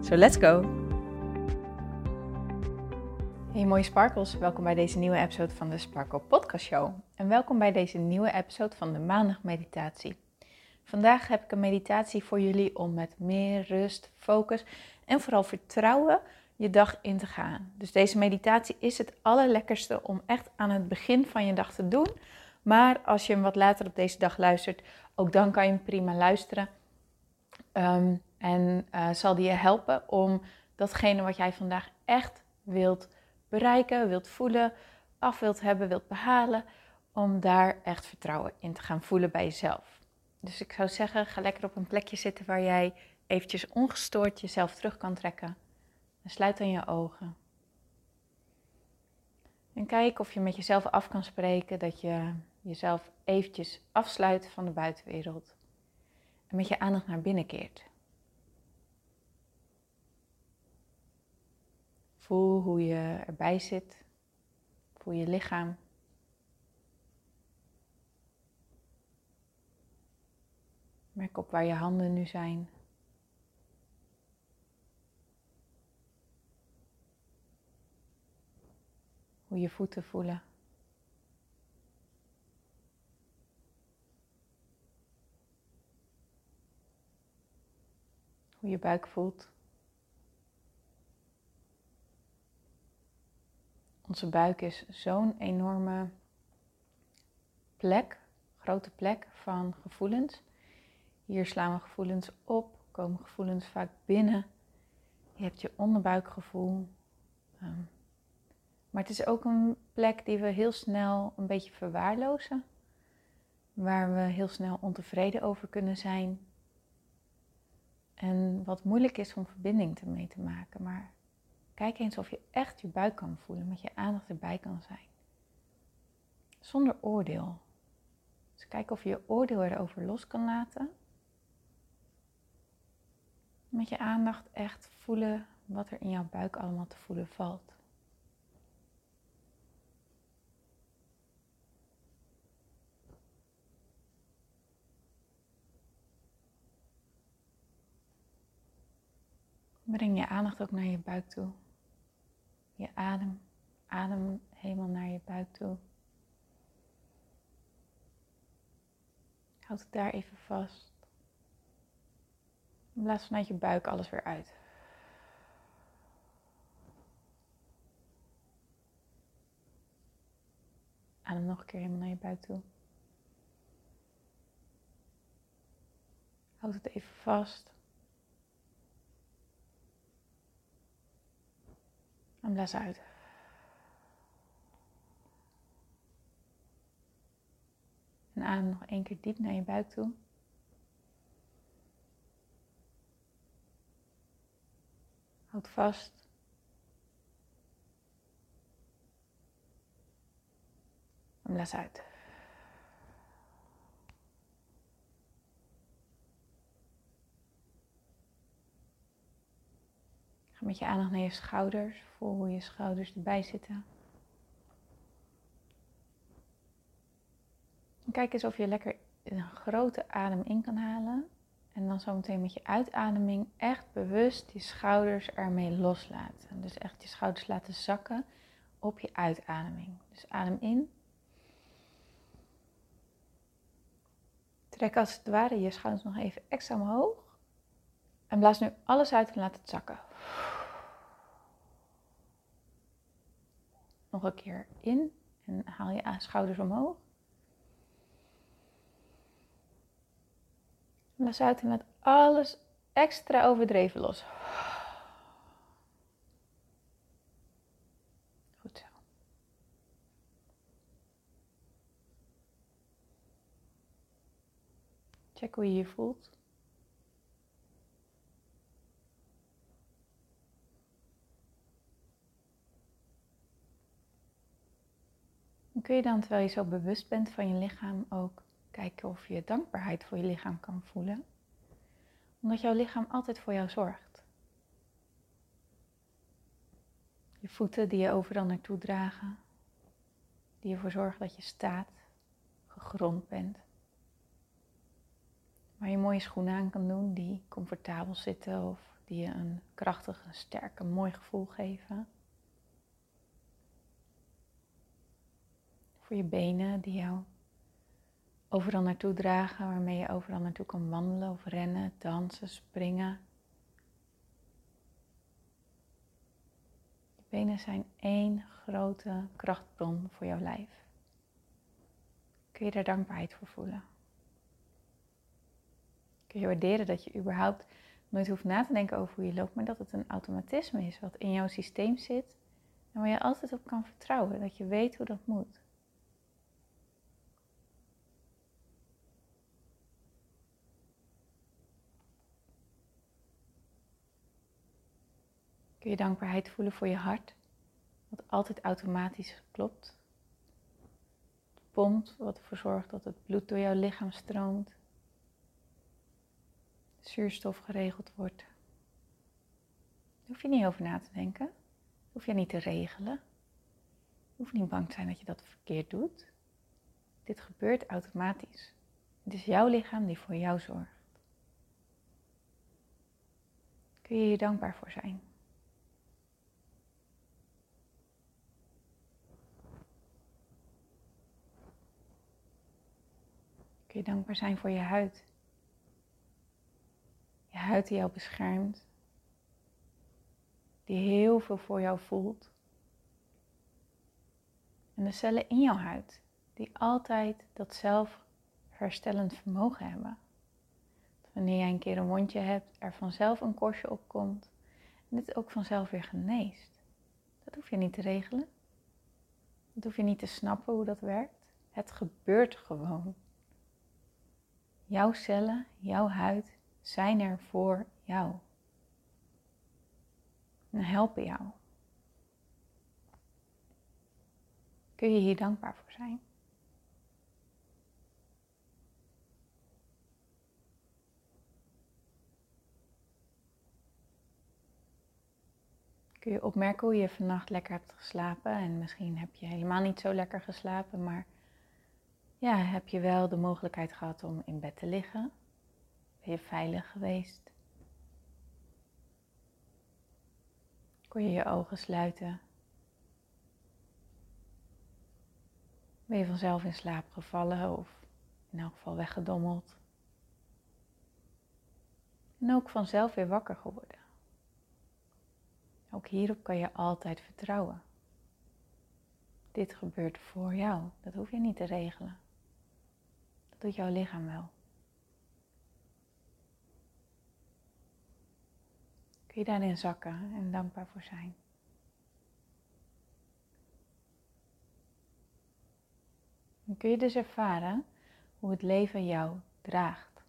So let's go! Hey mooie sparkles, welkom bij deze nieuwe episode van de Sparkle Podcast Show. En welkom bij deze nieuwe episode van de maandag meditatie. Vandaag heb ik een meditatie voor jullie om met meer rust, focus en vooral vertrouwen je dag in te gaan. Dus deze meditatie is het allerlekkerste om echt aan het begin van je dag te doen. Maar als je hem wat later op deze dag luistert, ook dan kan je hem prima luisteren. Ehm, en uh, zal die je helpen om datgene wat jij vandaag echt wilt bereiken, wilt voelen, af wilt hebben, wilt behalen, om daar echt vertrouwen in te gaan voelen bij jezelf. Dus ik zou zeggen, ga lekker op een plekje zitten waar jij eventjes ongestoord jezelf terug kan trekken. En sluit dan je ogen. En kijk of je met jezelf af kan spreken dat je jezelf eventjes afsluit van de buitenwereld. En met je aandacht naar binnen keert. Voel hoe je erbij zit. Voel je lichaam. Merk op waar je handen nu zijn. Hoe je voeten voelen. Hoe je buik voelt. Onze buik is zo'n enorme plek, grote plek van gevoelens. Hier slaan we gevoelens op, komen gevoelens vaak binnen. Je hebt je onderbuikgevoel. Ehm, maar het is ook een plek die we heel snel een beetje verwaarlozen. Waar we heel snel ontevreden over kunnen zijn. En wat moeilijk is om verbinding mee te maken. Maar Kijk eens of je echt je buik kan voelen, met je aandacht erbij kan zijn. Zonder oordeel. Dus kijk of je je oordeel erover los kan laten. Met je aandacht echt voelen wat er in jouw buik allemaal te voelen valt. Breng je aandacht ook naar je buik toe. Je adem, adem helemaal naar je buik toe. Houd het daar even vast. Blaas vanuit je buik alles weer uit. Adem nog een keer helemaal naar je buik toe. Houd het even vast. En blaas uit. En adem nog één keer diep naar je buik toe. Houd vast. En blaas uit. Met je aandacht naar je schouders. Voel hoe je schouders erbij zitten. En kijk eens of je lekker een grote adem in kan halen. En dan zometeen met je uitademing echt bewust je schouders ermee loslaten. Dus echt je schouders laten zakken op je uitademing. Dus adem in. Trek als het ware je schouders nog even extra omhoog. En blaas nu alles uit en laat het zakken. Nog een keer in en haal je schouders omhoog. Blaas uit en laat alles extra overdreven los. Goed zo. Check hoe je je voelt. Kun je dan, terwijl je zo bewust bent van je lichaam, ook kijken of je dankbaarheid voor je lichaam kan voelen. Omdat jouw lichaam altijd voor jou zorgt. Je voeten die je overal naartoe dragen, die ervoor zorgen dat je staat, gegrond bent. Waar je mooie schoenen aan kan doen die comfortabel zitten of die je een krachtig, een sterk, een mooi gevoel geven. Voor je benen die jou overal naartoe dragen, waarmee je overal naartoe kan wandelen of rennen, dansen, springen. Je benen zijn één grote krachtbron voor jouw lijf. Kun je daar dankbaarheid voor voelen? Kun je waarderen dat je überhaupt nooit hoeft na te denken over hoe je loopt, maar dat het een automatisme is wat in jouw systeem zit en waar je altijd op kan vertrouwen, dat je weet hoe dat moet. Kun je dankbaarheid voelen voor je hart, wat altijd automatisch klopt. Het pompt, wat ervoor zorgt dat het bloed door jouw lichaam stroomt zuurstof geregeld wordt. Daar hoef je niet over na te denken. Dat hoef je niet te regelen. Je hoeft niet bang te zijn dat je dat verkeerd doet. Dit gebeurt automatisch. Het is jouw lichaam die voor jou zorgt. Kun je je dankbaar voor zijn? Kun je dankbaar zijn voor je huid? Je huid die jou beschermt. Die heel veel voor jou voelt. En de cellen in jouw huid die altijd dat zelfherstellend vermogen hebben. Dat wanneer jij een keer een wondje hebt, er vanzelf een korstje opkomt en dit ook vanzelf weer geneest. Dat hoef je niet te regelen. Dat hoef je niet te snappen hoe dat werkt. Het gebeurt gewoon. Jouw cellen, jouw huid zijn er voor jou. En helpen jou. Kun je hier dankbaar voor zijn? Kun je opmerken hoe je vannacht lekker hebt geslapen en misschien heb je helemaal niet zo lekker geslapen, maar ja, heb je wel de mogelijkheid gehad om in bed te liggen ben je veilig geweest? Kon je je ogen sluiten? Ben je vanzelf in slaap gevallen of in elk geval weggedommeld? En ook vanzelf weer wakker geworden. Ook hierop kan je altijd vertrouwen. Dit gebeurt voor jou. Dat hoef je niet te regelen. Doet jouw lichaam wel. je daarin zakken en dankbaar voor zijn. Dan kun je dus ervaren hoe het leven jou draagt.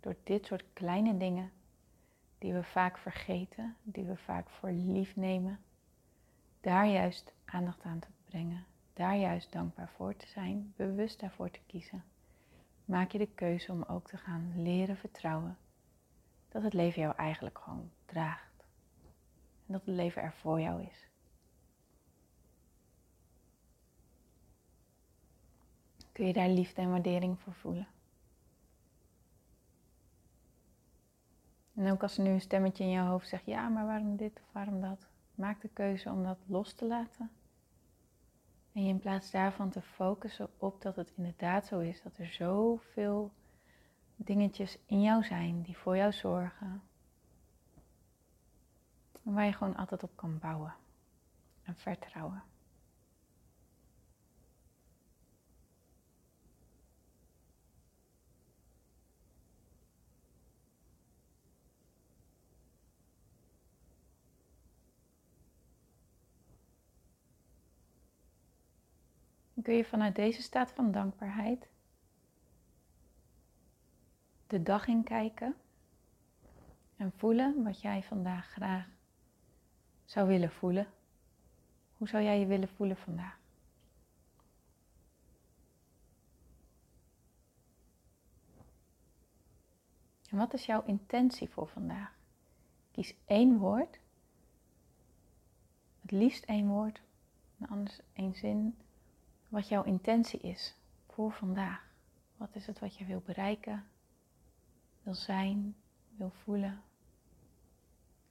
Door dit soort kleine dingen die we vaak vergeten, die we vaak voor lief nemen, daar juist aandacht aan te brengen, daar juist dankbaar voor te zijn, bewust daarvoor te kiezen, maak je de keuze om ook te gaan leren vertrouwen dat het leven jou eigenlijk gewoon draagt. En dat het leven er voor jou is. Kun je daar liefde en waardering voor voelen? En ook als er nu een stemmetje in je hoofd zegt, ja, maar waarom dit of waarom dat? Maak de keuze om dat los te laten. En je in plaats daarvan te focussen op dat het inderdaad zo is, dat er zoveel dingetjes in jou zijn die voor jou zorgen. En waar je gewoon altijd op kan bouwen en vertrouwen. Kun je vanuit deze staat van dankbaarheid de dag in kijken en voelen wat jij vandaag graag zou willen voelen. Hoe zou jij je willen voelen vandaag? En wat is jouw intentie voor vandaag? Kies één woord, het liefst één woord, en anders één zin, wat jouw intentie is voor vandaag. Wat is het wat je wil bereiken, wil zijn, wil voelen?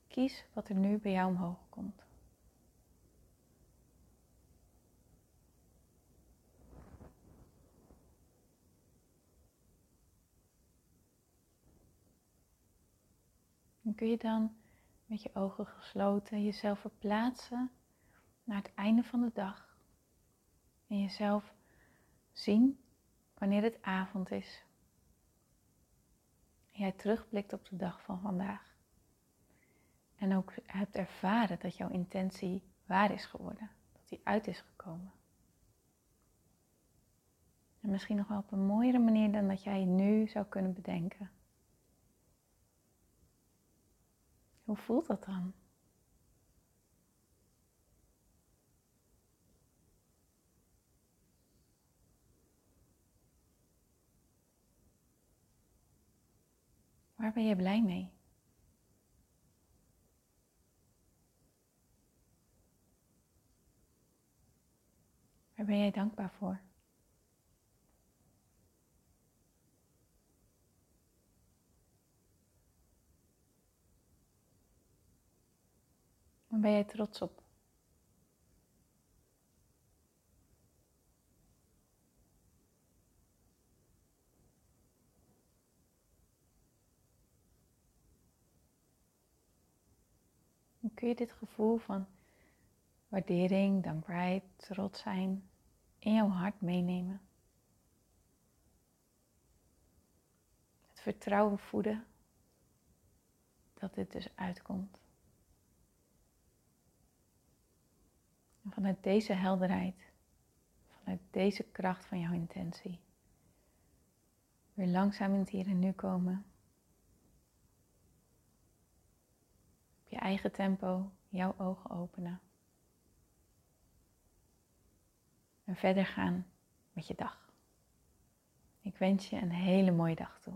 Kies wat er nu bij jou omhoog komt. En kun je dan met je ogen gesloten jezelf verplaatsen naar het einde van de dag. En jezelf zien wanneer het avond is. En jij terugblikt op de dag van vandaag. En ook hebt ervaren dat jouw intentie waar is geworden. Dat die uit is gekomen. En misschien nog wel op een mooiere manier dan dat jij nu zou kunnen bedenken. Hoe voelt dat dan? Waar ben je blij mee? Waar ben jij dankbaar voor? Waar ben jij trots op? Kun je dit gevoel van waardering, dankbaarheid, trots zijn in jouw hart meenemen? Het vertrouwen voeden dat dit dus uitkomt. Vanuit deze helderheid, vanuit deze kracht van jouw intentie, weer langzaam in het hier en nu komen. Je eigen tempo jouw ogen openen. En verder gaan met je dag. Ik wens je een hele mooie dag toe.